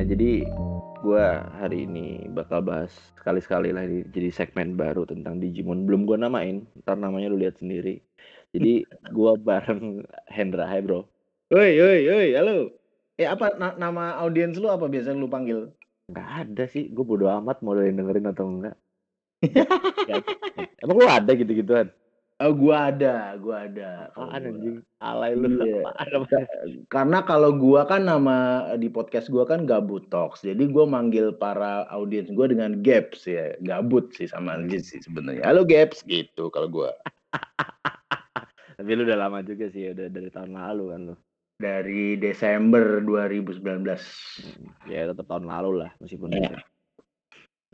ya. Jadi gue hari ini bakal bahas sekali-sekali lah di, jadi segmen baru tentang Digimon. Belum gue namain, ntar namanya lu lihat sendiri. Jadi gue bareng Hendra, hai bro. Woi, woi, woi, halo. Eh apa na nama audiens lu apa biasanya lu panggil? Gak ada sih, gue bodo amat mau yang dengerin atau enggak. Emang lu ada gitu-gituan? Oh, gua ada, gua ada. Apaan anjing? Alay lu. Iya. Karena kalau gua kan nama di podcast gua kan Gabut Talks. Jadi gua manggil para audiens gua dengan Gaps ya. Gabut sih sama aja sih sebenarnya. Halo Gaps gitu kalau gua. Tapi lu udah lama juga sih, udah dari tahun lalu kan lu. Dari Desember 2019. Ya tetap tahun lalu lah meskipun itu.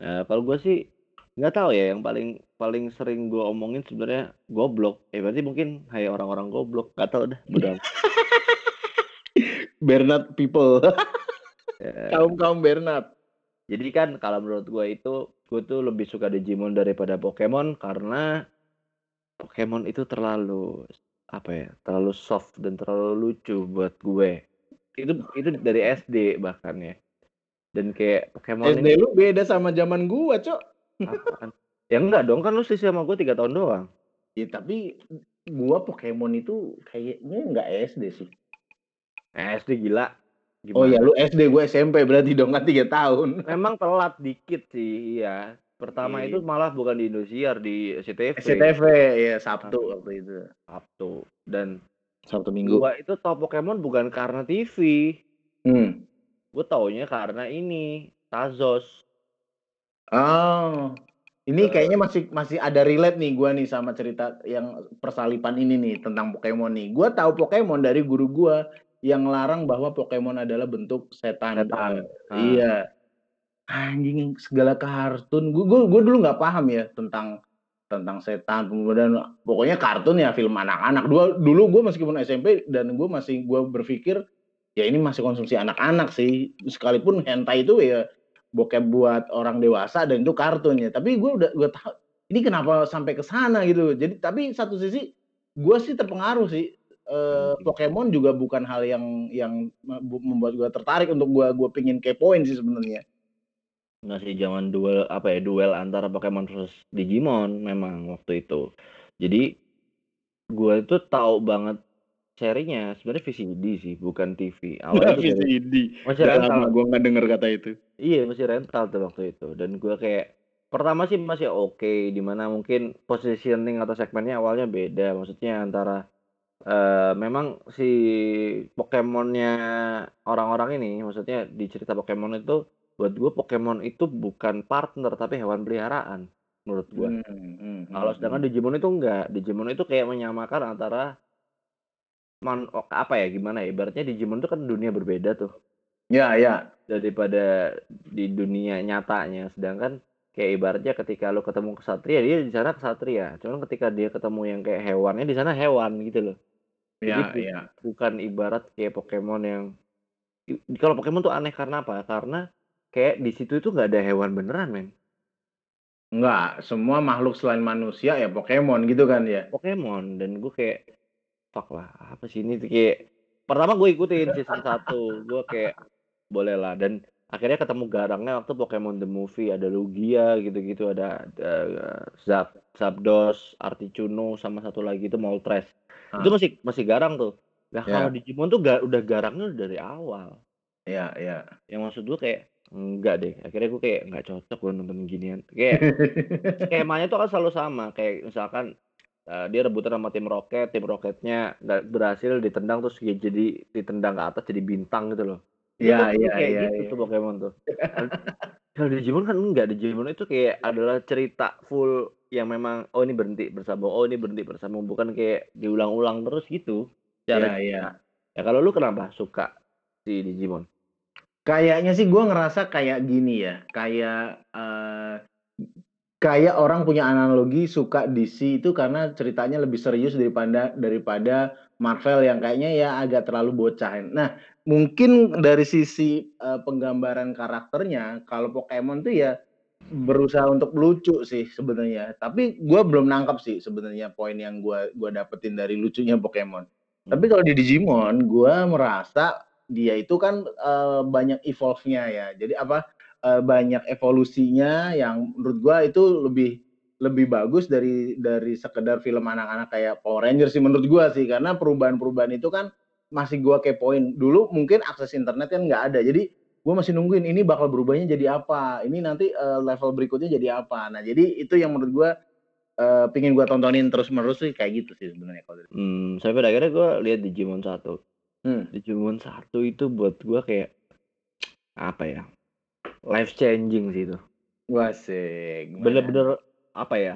Nah, kalau gue sih nggak tahu ya yang paling paling sering gue omongin sebenarnya goblok. Ya berarti mungkin hai orang-orang goblok. Gak tau dah. Amat. Bernard people. Ya. Kaum-kaum Bernard. Jadi kan kalau menurut gue itu gue tuh lebih suka Digimon daripada Pokemon karena Pokemon itu terlalu apa ya terlalu soft dan terlalu lucu buat gue itu itu dari SD bahkan ya dan kayak Pokemon SD ini lu beda sama zaman gua, Cok. Apaan? ya enggak dong kan lu sih sama gue tiga tahun doang Ya tapi gua Pokemon itu kayaknya nggak SD sih. SD gila Oh gimana ya lu SD gue SMP berarti dong kan tiga tahun. memang telat dikit sih iya pertama Iya. itu malah bukan di Indosiar di SCTV SCTV ya Sabtu waktu itu. Sabtu dan Sabtu Minggu. gua itu tau Pokemon bukan karena TV Hmm. gue taunya karena ini Tazos Oh. Ini kayaknya masih masih ada relate nih gua nih sama cerita yang persalipan ini nih tentang Pokemon nih. Gua tahu Pokemon dari guru gua yang larang bahwa Pokemon adalah bentuk setan. Setan. Ah. Iya. Anjing segala kartun. Gua, gua dulu nggak paham ya tentang tentang setan kemudian pokoknya kartun ya film anak-anak dulu dulu gue meskipun SMP dan gue masih gue berpikir ya ini masih konsumsi anak-anak sih sekalipun hentai itu ya bokep buat orang dewasa dan itu kartun ya. Tapi gue udah gue tahu ini kenapa sampai ke sana gitu. Jadi tapi satu sisi gue sih terpengaruh sih. Eh, Hmm. Pokemon juga bukan hal yang yang membuat gue tertarik untuk gue gue pingin kepoin sih sebenarnya. Masih zaman duel apa ya duel antara Pokemon versus Digimon memang waktu itu. Jadi gue itu tahu banget serinya sebenarnya VCD sih bukan TV awalnya dari- VCD masih Udah rental. gue nggak denger kata itu. Iya masih rental tuh waktu itu. Dan gue kayak pertama sih masih oke di mana mungkin positioning atau segmennya awalnya beda. Maksudnya antara eh memang si Pokemonnya orang-orang ini maksudnya di cerita Pokemon itu buat gue Pokemon itu bukan partner tapi hewan peliharaan menurut gue Hmm, hmm, kalau hmm, sedangkan Digimon itu enggak Digimon itu kayak menyamakan antara man oh, apa ya gimana ya ibaratnya Digimon itu kan dunia berbeda tuh. Ya ya. Daripada di dunia nyatanya sedangkan kayak ibaratnya ketika lo ketemu kesatria dia di sana kesatria. Cuman ketika dia ketemu yang kayak hewannya di sana hewan gitu loh. Ya Jadi bu- ya. bukan ibarat kayak Pokemon yang kalau Pokemon tuh aneh karena apa? Karena kayak di situ itu nggak ada hewan beneran men. Enggak, semua makhluk selain manusia ya Pokemon gitu kan ya. Pokemon dan gue kayak fuck lah. Apa sih ini kayak pertama gue ikutin season 1 gue kayak boleh lah. Dan akhirnya ketemu garangnya waktu Pokemon the movie ada Lugia gitu-gitu ada, ada Zap Zapdos Articuno sama satu lagi itu Moltres. Ah. itu masih masih garang tuh. Nah Ya. kalau Digimon tuh ga, udah garangnya dari awal. Ya, ya. yang maksud gue kayak enggak deh. Akhirnya gue kayak nggak cocok gue nonton ginian. Kayak skemanya tuh kan selalu sama. Kayak misalkan eh, dia rebutan sama tim Rocket tim Rocketnya nggak berhasil ditendang terus dia jadi ditendang ke atas jadi bintang gitu loh Ya, Itu ya, kayak ya, gitu ya. tuh Pokemon tuh kalau Digimon kan enggak Digimon itu kayak adalah cerita full yang memang oh ini berhenti bersambung oh ini berhenti bersambung bukan kayak diulang-ulang terus gitu Ya, cara ya. ya kalau lu kenapa suka si Digimon Kayaknya sih gue ngerasa kayak gini ya, kayak eh, kayak orang punya analogi suka DC itu karena ceritanya lebih serius daripada daripada Marvel yang kayaknya ya agak terlalu bocah. Nah, mungkin dari sisi eh, penggambaran karakternya, kalau Pokemon tuh ya berusaha untuk lucu sih sebenarnya. Tapi gue belum nangkap sih sebenarnya poin yang gue gua dapetin dari lucunya Pokemon. Tapi kalau di Digimon, gue merasa dia itu kan, eee, banyak evolve-nya ya. Jadi apa, eee, banyak evolusinya yang menurut gua itu lebih lebih bagus dari dari sekedar film anak-anak kayak Power Rangers sih menurut gua sih. Karena perubahan-perubahan itu kan masih gua kepoin. Dulu mungkin akses internet kan nggak ada. Jadi gua masih nungguin ini bakal berubahnya jadi apa, ini nanti, eee, level berikutnya jadi apa. Nah jadi itu yang menurut gua, eee, pengen gua tontonin terus-menerus sih kayak gitu sih sebenarnya kalau dari Mmm, sampai pada akhirnya gua lihat Digimon 1. Hmm. Digimon 1 itu buat gua kayak apa ya, life changing sih itu. Wasik, gimana? Bener-bener apa ya,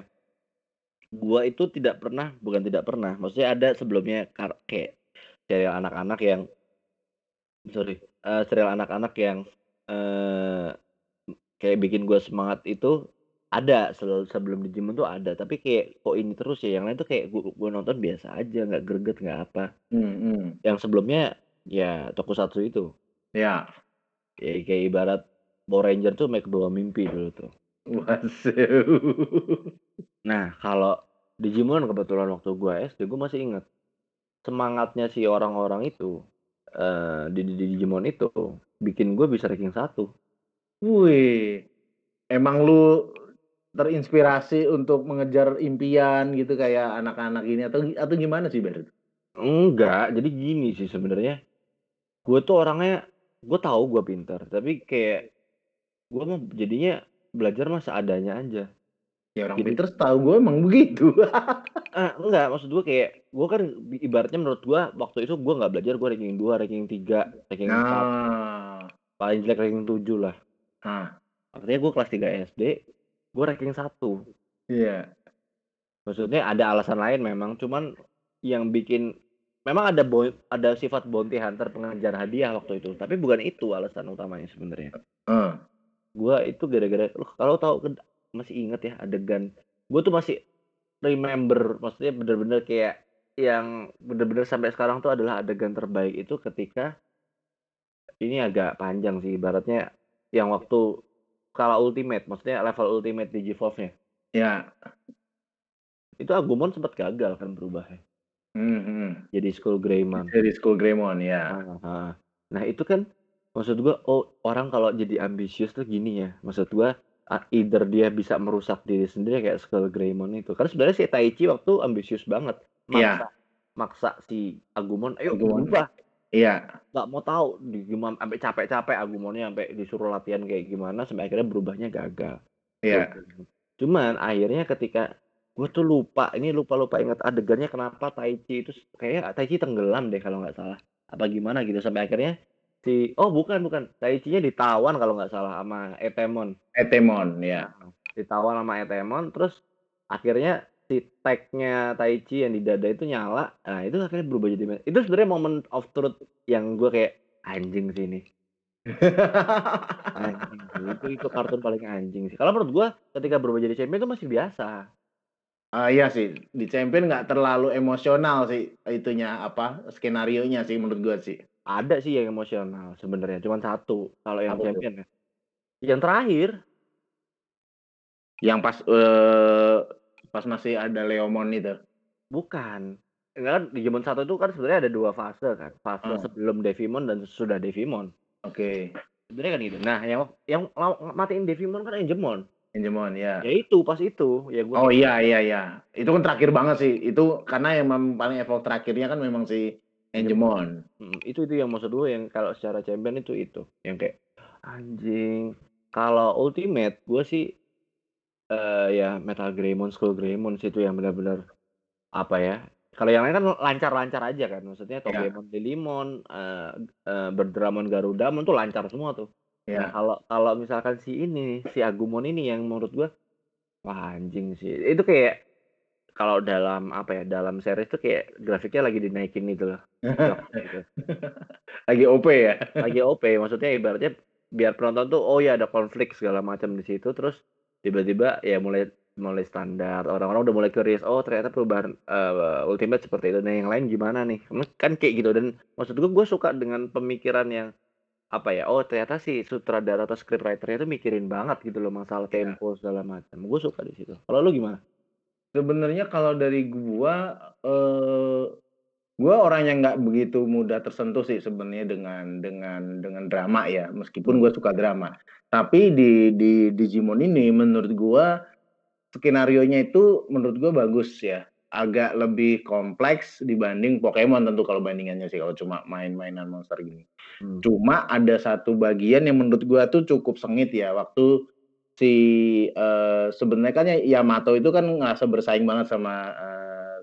gua itu tidak pernah bukan tidak pernah, maksudnya ada sebelumnya kar kayak serial anak-anak yang sorry, eee, serial anak-anak yang, eee, kayak bikin gua semangat itu ada sel sebelum Digimon tuh ada, tapi kayak kok ini terus ya, yang lain tuh kayak gu gua nonton biasa aja, nggak greget, nggak apa. Mhm. Yang sebelumnya ya Tokusatsu itu. Ya. Ya kayak ibarat Power Ranger tuh make bawa mimpi dulu tuh. Waduh. Nah, kalau Digimon kebetulan waktu gua SD, gua masih inget. Semangatnya si orang-orang itu, eee, di di Digimon itu, bikin gua bisa ranking 1. Wih, emang lu terinspirasi untuk mengejar impian gitu kayak anak-anak ini atau atau gimana sih, Bar? Enggak, jadi gini sih sebenarnya, gua tuh orangnya gua tahu gua pinter, tapi kayak gua mah jadinya belajar mah seadanya aja. Ya orang pinter setahu gue emang begitu. Eh, enggak, maksud gua kayak gua kan ibaratnya menurut gua waktu itu gua nggak belajar, gua ranking 2, ranking 3, ranking 4, Nah. paling jelek ranking 7 lah. Nah. Artinya gua kelas 3 SD, gua ranking 1. Iya. Maksudnya ada alasan lain memang, cuman yang bikin memang ada boy ada sifat bounty hunter pengejar hadiah waktu itu, tapi bukan itu alasan utamanya sebenarnya. Heeh. Gua itu gara-gara kalau tahu masih inget ya adegan gua tuh masih remember, maksudnya bener-bener kayak yang bener-bener sampai sekarang tuh adalah adegan terbaik itu ketika ini agak panjang sih, ibaratnya yang waktu Skala Ultimate, maksudnya level Ultimate Digivolve-nya. Ya. Itu Agumon sempet gagal kan berubahnya. Mhm. Jadi Skull Greymon. Jadi Skull Greymon, ya. Heeh heeh. Nah itu kan maksud gua, oh orang kalau jadi ambisius tuh gini ya, maksud gua, either dia bisa merusak diri sendiri kayak Skull Greymon itu. Karena sebenarnya si Taichi waktu ambisius banget, Iya. maksa maksa si Agumon, "Ayo Agumon. berubah." Iya. Nggak mau tahu Digimon sampai capek-capek Agumonnya sampai disuruh latihan kayak gimana sampai akhirnya berubahnya gagal. Iya. Cuman akhirnya ketika gua tuh lupa, ini lupa-lupa inget adegannya kenapa Taichi itu s kayaknya Taichi tenggelam deh kalau nggak salah, apa gimana gitu sampai akhirnya si oh bukan bukan, Taichinya ditawan kalau nggak salah sama Etemon. Etemon, ya. Heeh, ditawan sama Etemon, terus akhirnya si tag-nya Taichi yang di dada itu nyala, nah itu akhirnya berubah jadi itu sebenarnya moment of truth yang gua kayak, "Anjing sih ini." Anjing itu itu kartun paling anjing sih. Kalau menurut gua ketika berubah jadi champion itu masih biasa. Ah, iya sih, di Champion nggak terlalu emosional sih itunya, apa, skenarionya sih menurut gua sih. Ada sih yang emosional sebenarnya, cuman 1 kalau yang Apa champion ya. Yang terakhir. Yang pas, eee, pas masih ada Leomon itu? Bukan. Enggak kan Digimon 1 itu kan sebenarnya ada 2 fase kan, fase Oh. sebelum Devimon dan sesudah Devimon. Oke. Sebenarnya kan gitu. Nah yang yang matiin Devimon kan Angemon. Angemon, ya. Ya itu, pas itu, ya gua Oh, iya iya iya. Itu kan terakhir banget sih. Itu karena yang paling evolve terakhirnya kan memang si Angemon. Mhm, itu itu yang maksud gua yang kalau secara champion itu itu, yang kayak, anjing. Kalau Ultimate gua sih, eee, ya Metal Greymon, Skull Greymon sih itu yang benar-benar, apa ya, kalau yang lain kan lancar-lancar aja kan, maksudnya Iya. Togemon, Lilymon, eee eee, Birdramon, Garudamon tuh lancar semua tuh. Nah Iya. kalau kalau misalkan si ini, si Agumon ini yang menurut gua, wah anjing sih. Itu kayak kalau dalam apa ya, dalam series tuh kayak grafiknya lagi dinaikin gitu loh. Lagi OP ya? Lagi OP, maksudnya ibaratnya biar penonton tuh, oh ya ada konflik segala macam di situ, terus tiba-tiba ya mulai mulai standar, orang-orang udah mulai curious, oh ternyata perubahan, eee, Ultimate seperti itu, nah yang lain gimana nih? Kan kayak gitu dan maksud gua, gua suka dengan pemikiran yang, apa ya, oh ternyata si sutradara atau scriptwriter-nya itu mikirin banget gitu loh masalah Iya. tempo segala macam, gua suka di situ. Kalau lu gimana? Sebenarnya kalau dari gua, eee, gue orang yang nggak begitu mudah tersentuh sih sebenarnya dengan dengan dengan drama ya, meskipun gue suka drama. Tapi di di Digimon ini menurut gue skenario-nya itu menurut gue bagus ya. Agak lebih kompleks dibanding Pokemon tentu kalau bandingannya sih kalau cuma main-mainan monster gini. Hmm. Cuma ada satu bagian yang menurut gue tuh cukup sengit ya waktu si uh, sebenarnya kan ya Yamato itu kan ngerasa bersaing banget sama uh,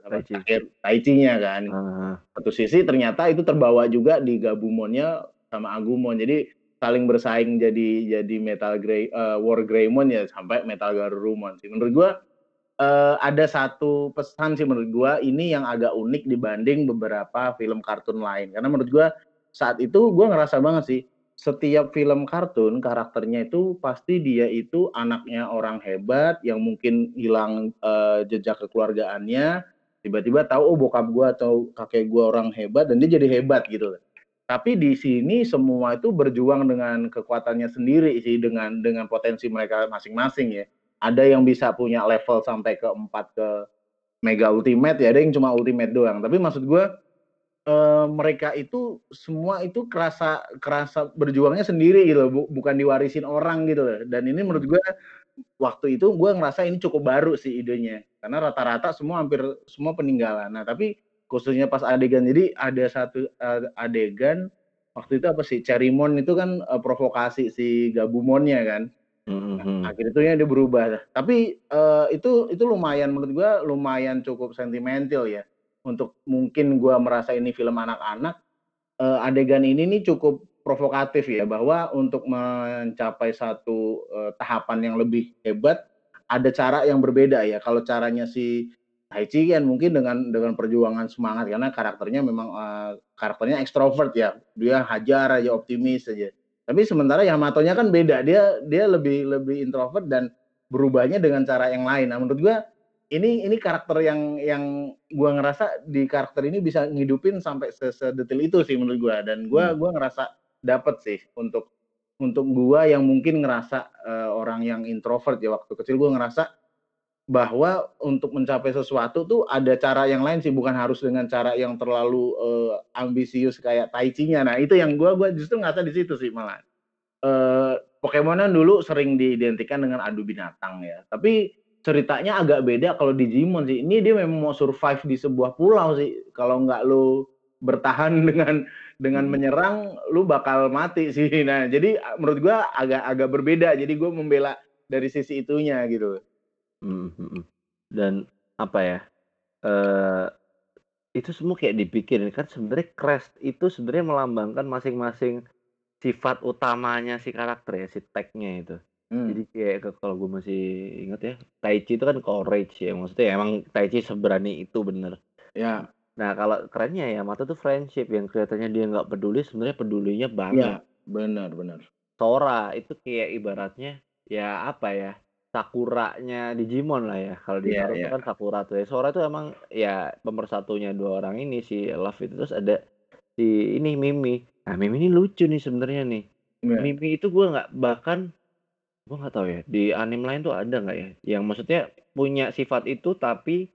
Taichi. Taichi-nya kan. Uh-huh. Satu sisi ternyata itu terbawa juga di Gabumonnya sama Agumon. Jadi saling bersaing jadi jadi Metal Grey uh, War Greymon ya sampai Metal Garurumon sih. Menurut gua uh, ada satu pesan sih menurut gua ini yang agak unik dibanding beberapa film kartun lain. Karena menurut gua saat itu gua ngerasa banget sih setiap film kartun karakternya itu pasti dia itu anaknya orang hebat yang mungkin hilang uh, jejak kekeluargaannya tiba-tiba tahu oh bokap gua atau kakek gua orang hebat dan dia jadi hebat gitu tapi di sini semua itu berjuang dengan kekuatannya sendiri sih dengan dengan potensi mereka masing-masing ya. Ada yang bisa punya level sampai ke empat ke mega ultimate ya ada yang cuma ultimate doang. Tapi maksud gue eh, mereka itu semua itu kerasa kerasa berjuangnya sendiri gitu bukan diwarisin orang gitu loh. Dan ini menurut gue waktu itu gue ngerasa ini cukup baru sih idenya karena rata-rata semua hampir semua peninggalan nah tapi khususnya pas adegan jadi ada satu uh, adegan waktu itu apa sih Cerimon itu kan uh, provokasi si Gabumonnya kan Mm-hmm. Nah, akhirnya dia berubah. Tapi uh, itu itu lumayan menurut gua lumayan cukup sentimental ya. Untuk mungkin gua merasa ini film anak-anak uh, adegan ini nih cukup provokatif ya bahwa untuk mencapai satu uh, tahapan yang lebih hebat ada cara yang berbeda ya. Kalau caranya si Taichi kan mungkin dengan dengan perjuangan semangat karena karakternya memang uh, karakternya ekstrovert ya. Dia hajar aja optimis aja tapi sementara Yamato-nya kan beda. Dia dia lebih lebih introvert dan berubahnya dengan cara yang lain. Nah, menurut gua ini ini karakter yang yang gua ngerasa di karakter ini bisa ngidupin sampai sedetil itu sih menurut gua dan gua hmm. gua ngerasa dapet sih untuk untuk gua yang mungkin ngerasa uh, orang yang introvert ya waktu kecil gua ngerasa bahwa untuk mencapai sesuatu tuh ada cara yang lain sih bukan harus dengan cara yang terlalu uh, ambisius kayak Taichi-nya. Nah, itu yang gua gua justru ngerasa di situ sih malah uh, Pokemon dulu sering diidentikan dengan adu binatang ya. Tapi ceritanya agak beda kalau Digimon sih. Ini dia memang mau survive di sebuah pulau sih. Kalau nggak lu bertahan dengan dengan hmm. menyerang, lu bakal mati sih. Nah, jadi menurut gua agak agak berbeda. Jadi gua membela dari sisi itunya gitu. Hmm, hmm, hmm. Dan apa ya? Uh, itu semua kayak dipikirin kan sebenarnya crest itu sebenarnya melambangkan masing-masing Sifat utamanya si karakter ya, si tag-nya itu. Hmm. Jadi kayak kalau gue masih inget ya, Taichi itu kan courage ya, maksudnya emang Taichi seberani itu bener. Ya. Nah kalau kerennya ya, Mata tuh friendship yang kelihatannya dia nggak peduli, sebenarnya pedulinya banget. Ya, benar benar. Sora itu kayak ibaratnya ya apa ya, Sakuranya Digimon lah ya, kalau di yeah, Naruto yeah. kan Sakura tuh ya. Sora tuh emang ya pemersatunya dua orang ini si Love itu, terus ada si ini Mimi. Nah, Mimi ini lucu nih sebenarnya nih. Yeah. Mimi itu gue nggak bahkan gue nggak tahu ya di anime lain tuh ada nggak ya yang maksudnya punya sifat itu tapi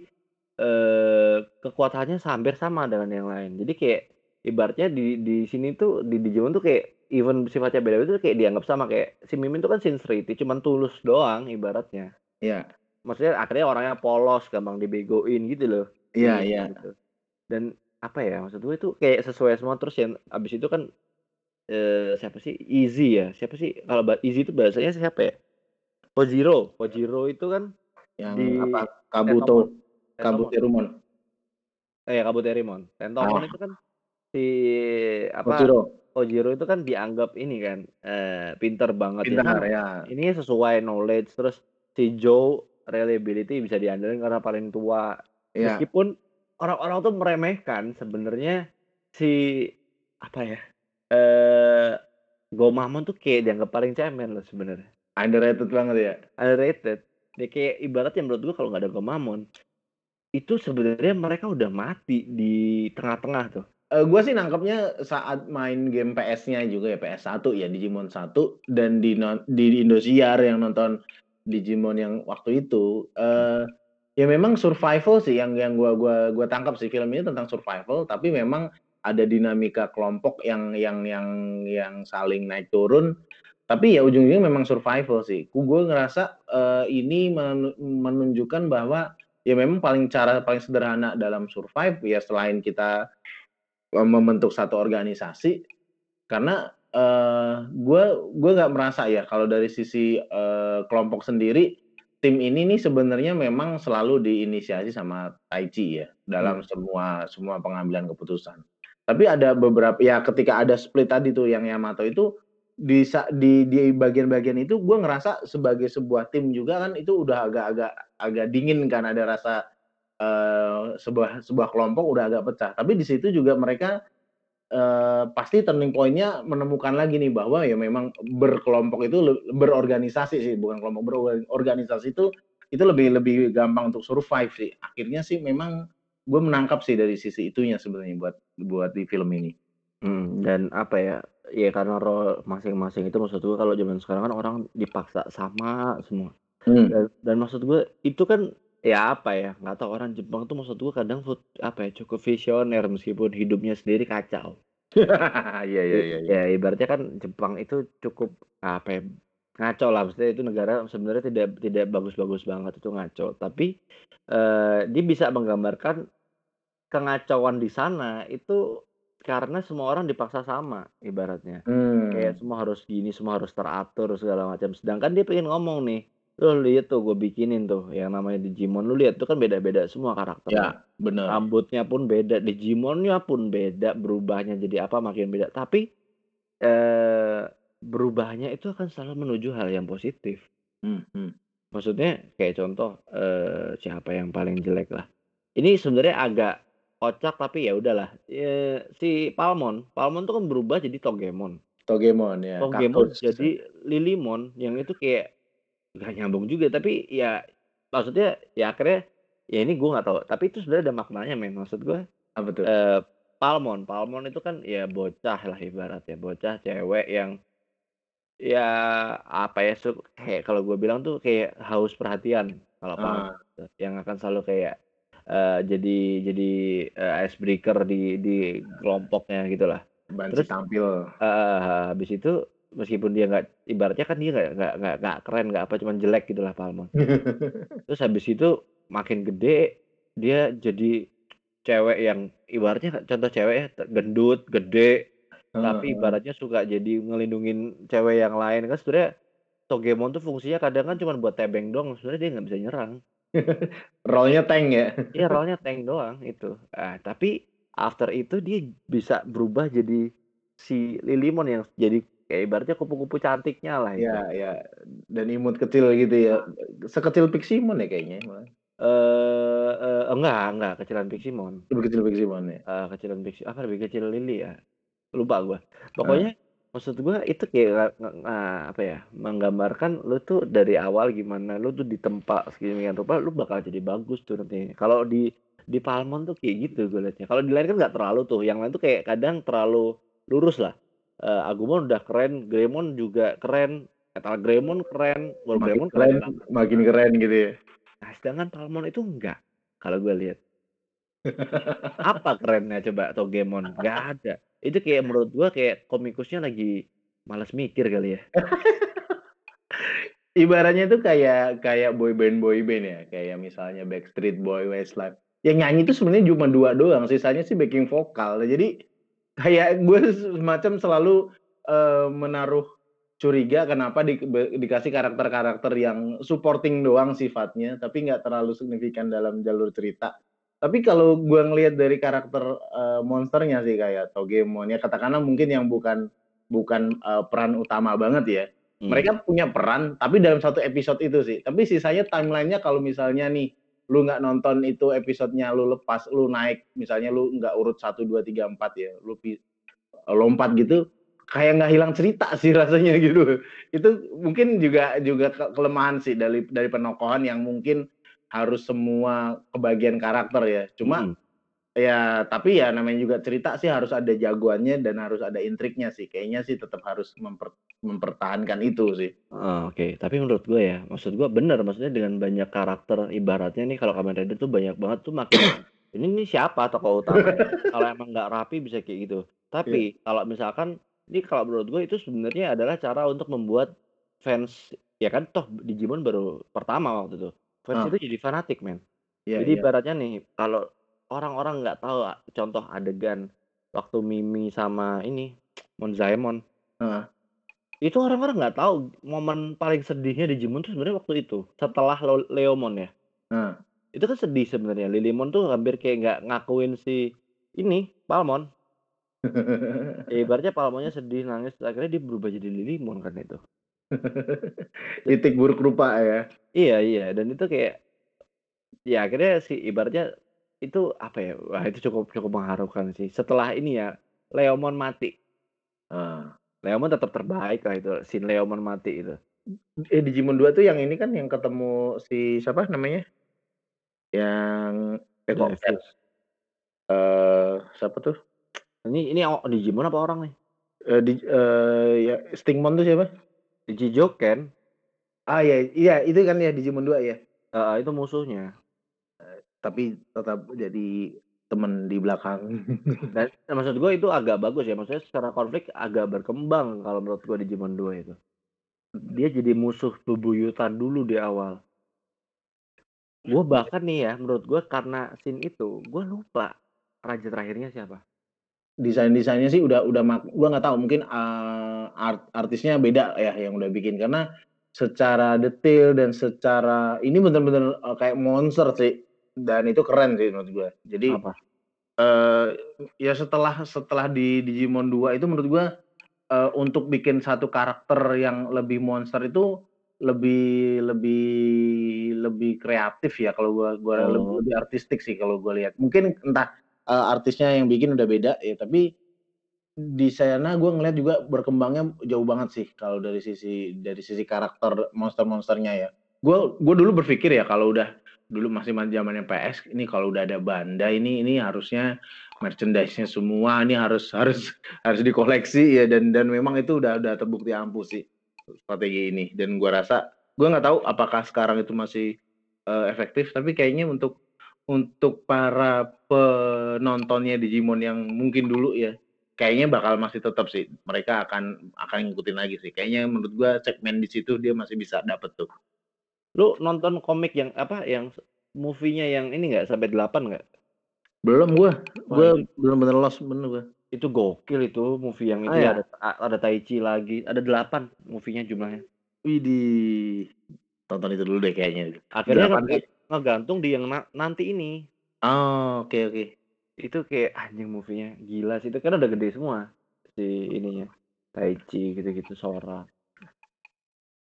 eh, kekuatannya hampir sama dengan yang lain. Jadi kayak ibaratnya di di sini tuh di Digimon tuh kayak even sifatnya beda itu kayak dianggap sama kayak si Mimin tuh kan sincerity cuman tulus doang ibaratnya. Iya. Maksudnya akhirnya orangnya polos, gampang dibegoin gitu loh. Iya, iya. Gitu. Dan apa ya, maksud gue itu kayak sesuai semua terus yang abis itu kan, eh, siapa sih, Easy ya, siapa sih kalau Easy itu bahasanya siapa ya? Kojiro, Kojiro itu kan Yang di apa, Kabuto Kabuterimon. Eh, ya Kabuterimon. Tentomon oh. itu kan si apa, Kojiro. Kojiro itu kan dianggap ini kan, eh, pinter banget ya. Pintar ya. Ini sesuai knowledge, terus si Joe reliability bisa diandalkan karena paling tua. Ya. Meskipun orang-orang tuh meremehkan sebenarnya si apa ya eh Gomamon tuh kayak dianggap paling cemen loh sebenarnya underrated banget ya underrated dia kayak ibaratnya menurut gua kalau nggak ada Gomamon itu sebenarnya mereka udah mati di tengah-tengah tuh. Uh, eh, gue sih nangkepnya saat main game PS-nya juga ya PS1 ya Digimon 1 dan di di Indosiar yang nonton Digimon yang waktu itu uh, ya memang survival sih yang yang gua gua gua tangkap sih. Film ini tentang survival, tapi memang ada dinamika kelompok yang yang yang yang saling naik turun, tapi ya ujung-ujungnya memang survival sih. Gue ngerasa, uh, ini menunjukkan bahwa ya memang paling cara paling sederhana dalam survive ya selain kita, uh, membentuk satu organisasi, karena, uh, gue gue nggak merasa ya kalau dari sisi, uh, kelompok sendiri, tim ini nih sebenarnya memang selalu diinisiasi sama Taichi ya, dalam hmm. semua semua pengambilan keputusan. Tapi ada beberapa ya ketika ada split tadi tuh yang Yamato itu di di di bagian-bagian itu gue ngerasa sebagai sebuah tim juga kan itu udah agak-agak agak dingin kan ada rasa uh, sebuah sebuah kelompok udah agak pecah. Tapi di situ juga mereka uh, pasti turning point-nya menemukan lagi nih bahwa ya memang berkelompok itu berorganisasi sih bukan kelompok berorganisasi itu itu lebih lebih gampang untuk survive sih. Akhirnya sih memang gue menangkap sih dari sisi itunya sebenarnya buat buat di film ini. Hmm, dan apa ya, ya karena role masing-masing itu maksud gue kalau zaman sekarang kan orang dipaksa sama semua. Hmm. Dan dan maksud gue itu kan ya apa ya, nggak tahu orang Jepang tuh maksud gue kadang food apa ya, cukup visioner meskipun hidupnya sendiri kacau. Iya iya iya iya. Ya ibaratnya kan Jepang itu cukup apa ya, ngaco lah maksudnya itu negara sebenarnya tidak tidak bagus-bagus banget itu ngaco, tapi uh, dia bisa menggambarkan kengacauan di sana itu karena semua orang dipaksa sama ibaratnya. Hmm. Kayak semua harus gini, semua harus teratur segala macam. Sedangkan dia pengen ngomong nih, "Lo lihat tuh gue bikinin tuh yang namanya Digimon, lu lihat tuh kan beda-beda semua karakternya. Ya, bener. Rambutnya pun beda, Digimonnya pun beda, berubahnya jadi apa makin beda. Tapi eh berubahnya itu akan selalu menuju hal yang positif. Hmm, hmm. Maksudnya kayak contoh eh siapa yang paling jelek lah. Ini sebenarnya agak kocak tapi ya udahlah. Ya, si Palmon, Palmon tuh kan berubah jadi Togemon. Togemon ya. Togemon kaktus. jadi Lilimon yang itu kayak gak nyambung juga tapi ya maksudnya ya akhirnya ya ini gue nggak tahu tapi itu sebenarnya ada maknanya men maksud gue apa tuh eh, Palmon Palmon itu kan ya bocah lah ibarat ya bocah cewek yang ya apa ya kayak kalau gue bilang tuh kayak haus perhatian kalau Palmon uh. yang akan selalu kayak uh, jadi jadi uh, icebreaker di di kelompoknya gitulah. Terus tampil. Uh, habis itu meskipun dia nggak ibaratnya kan dia nggak nggak nggak nggak keren nggak apa cuman jelek gitulah Palmon. Terus habis itu makin gede dia jadi cewek yang ibaratnya contoh cewek ya gendut, gede, uh, tapi ibaratnya suka jadi ngelindungin cewek yang lain kan sebenarnya Togemon tuh fungsinya kadang kan cuma buat tebeng dong sebenarnya dia nggak bisa nyerang. Role-nya tank ya? Iya, role-nya tank doang itu. Ah, tapi after itu dia bisa berubah jadi si Lilimon yang jadi kayak ibaratnya kupu-kupu cantiknya lah. Iya, iya. Dan imut kecil gitu ya. Sekecil Piximon ya kayaknya Eh, uh, enggak, enggak kecilan Piximon. Lebih kecil Piximon ya? Uh, kecilan Piximon. Apa lebih kecil Lili ya? Lupa gua. Pokoknya Maksud gua itu kayak nah, apa ya, menggambarkan lu tuh dari awal gimana lu tuh ditempa sedemikian rupa lu bakal jadi bagus tuh nanti. Kalau di di Palmon tuh kayak gitu gue liatnya. Kalau di lain kan nggak terlalu tuh, yang lain tuh kayak kadang terlalu lurus lah. Uh, Agumon udah keren, Greymon juga keren, Metal Greymon keren, World Greymon keren, keren makin keren gitu ya. Nah, sedangkan Palmon itu enggak kalau gue lihat. Apa kerennya coba Togemon? Gak ada. Itu kayak menurut gua kayak komikusnya lagi malas mikir kali ya. Ibaratnya tuh kayak kayak boy band boy band ya, kayak misalnya Backstreet Boy, Westlife. Yang nyanyi itu sebenarnya cuma dua doang, sisanya sih backing vokal. Jadi kayak gue semacam selalu uh, menaruh curiga kenapa di, dikasih karakter-karakter yang supporting doang sifatnya, tapi nggak terlalu signifikan dalam jalur cerita. Tapi kalau gue ngelihat dari karakter uh, monsternya sih kayak Togemon ya katakanlah mungkin yang bukan bukan uh, peran utama banget ya. Hmm. Mereka punya peran tapi dalam satu episode itu sih. Tapi sisanya timelinenya kalau misalnya nih lu nggak nonton itu episodenya lu lepas lu naik misalnya lu nggak urut satu dua tiga empat ya lu lompat gitu kayak nggak hilang cerita sih rasanya gitu itu mungkin juga juga kelemahan sih dari dari penokohan yang mungkin harus semua kebagian karakter ya. Cuma hmm. Ya, tapi ya namanya juga cerita sih harus ada jagoannya dan harus ada intriknya sih. Kayaknya sih tetap harus memper mempertahankan itu sih. Oh, oke. Tapi menurut gue ya, maksud gue bener, maksudnya dengan banyak karakter ibaratnya nih kalau Kamen Rider tuh banyak banget tuh makin ini nih siapa tokoh utama Kalau emang nggak rapi bisa kayak gitu. Tapi kalau misalkan ini kalau menurut gue itu sebenarnya adalah cara untuk membuat fans ya kan toh Digimon baru pertama waktu itu. Fans Ah. itu jadi fanatik, men. Iya, Jadi iya. ibaratnya nih kalau orang-orang nggak tahu a contoh adegan waktu Mimi sama ini, Monzaemon. Heeh. Itu orang-orang nggak tahu momen paling sedihnya Digimon tuh sebenarnya waktu itu, setelah Leomon ya. Heeh. Itu kan sedih sebenarnya, Lilymon tuh hampir kayak nggak ngakuin si ini, Palmon. Ya ibaratnya Palmonnya sedih, nangis, akhirnya dia berubah jadi Lilymon kan itu. Titik buruk rupa ya. Iya iya, dan itu kayak ya akhirnya si ibaratnya itu apa ya, wah itu cukup cukup mengharukan sih. Setelah ini ya, Leomon mati. Heeh. Leomon tetap terbaik lah itu, scene Leomon mati itu. Eh, Digimon 2 tuh yang ini kan yang ketemu si siapa namanya? Yang Cat. Davies. Eh, siapa tuh? Ini ini o Digimon apa orang nih? Eh, di eee, ya Stingmon tuh siapa? Digijoken. Ah, iya iya itu kan ya Digimon 2 ya? Heeh, itu musuhnya. Tapi tetap jadi temen di belakang. Dan maksud gue itu agak bagus ya, maksudnya secara konflik agak berkembang kalau menurut gue Digimon 2 itu. Dia jadi musuh bebuyutan dulu di awal. Gue bahkan nih ya, menurut gue karena scene itu, gue lupa raja terakhirnya siapa. Desain-desainnya sih udah udah mak gua nggak tahu mungkin, eee, art artisnya beda ya yang udah bikin karena secara detail dan secara ini bener-bener, eee, kayak monster sih dan itu keren sih menurut gua. Jadi, Apa? eee, ya setelah setelah di Digimon 2 itu menurut gua, eee, untuk bikin satu karakter yang lebih monster itu lebih lebih lebih kreatif ya kalau gua gua lebih Oh. lebih artistik sih kalau gua lihat. Mungkin entah, eee, artisnya yang bikin udah beda ya, tapi di sana gua ngelihat juga berkembangnya jauh banget sih kalau dari sisi dari sisi karakter monster-monsternya ya. Gua gua dulu berpikir ya kalau udah dulu masih ma zamannya PS, ini kalau udah ada Bandai ini ini harusnya merchandise-nya semua ini harus harus harus dikoleksi ya dan dan memang itu udah udah terbukti ampuh sih strategi ini dan gua rasa gua nggak tahu apakah sekarang itu masih, eee, efektif tapi kayaknya untuk untuk para penontonnya Digimon yang mungkin dulu ya, kayaknya bakal masih tetap sih mereka akan akan ngikutin lagi sih. Kayaknya menurut gua segmen di situ dia masih bisa dapet tuh. Lu nonton komik yang apa, yang movie-nya yang ini nggak sampai 8 nggak? Belum gua, Wah gua itu bener-bener lost bener gua. itu gokil itu movie yang itu ya? ada a ada Taichi lagi, ada 8 movie-nya jumlahnya. Widih, tonton itu dulu deh kayaknya. Akhirnya Berapaan ngega sih? Ngegantung di yang na nanti ini. Oh, oke oke. Itu kayak anjing movie-nya, gila sih itu kan udah gede semua si ininya, Taichi gitu-gitu, Sora.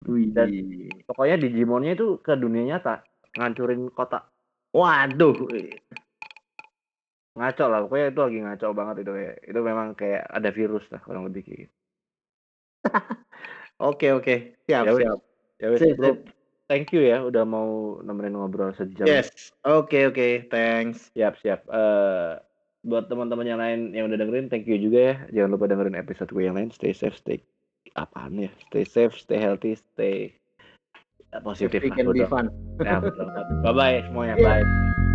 Dan Widih. pokoknya Digimon-nya itu ke dunia nyata, ngancurin kota. Waduh, wih. Ngaco lah, pokoknya itu lagi ngaco banget itu kayak itu memang kayak ada virus lah kurang lebih kayak gitu. Oke oke, siap Ya siap. ya Bro, sip. Thank you ya udah mau nemenin ngobrol sejam. Yes, oke oke, thanks. Siap siap, eee, buat teman-teman yang lain yang udah dengerin thank you juga ya, jangan lupa dengerin episode gue yang lain, stay safe, stay apaan ya, stay safe, stay healthy, stay, positif lah can be fun. Nah banget. Bye-bye semuanya, Iya. bye.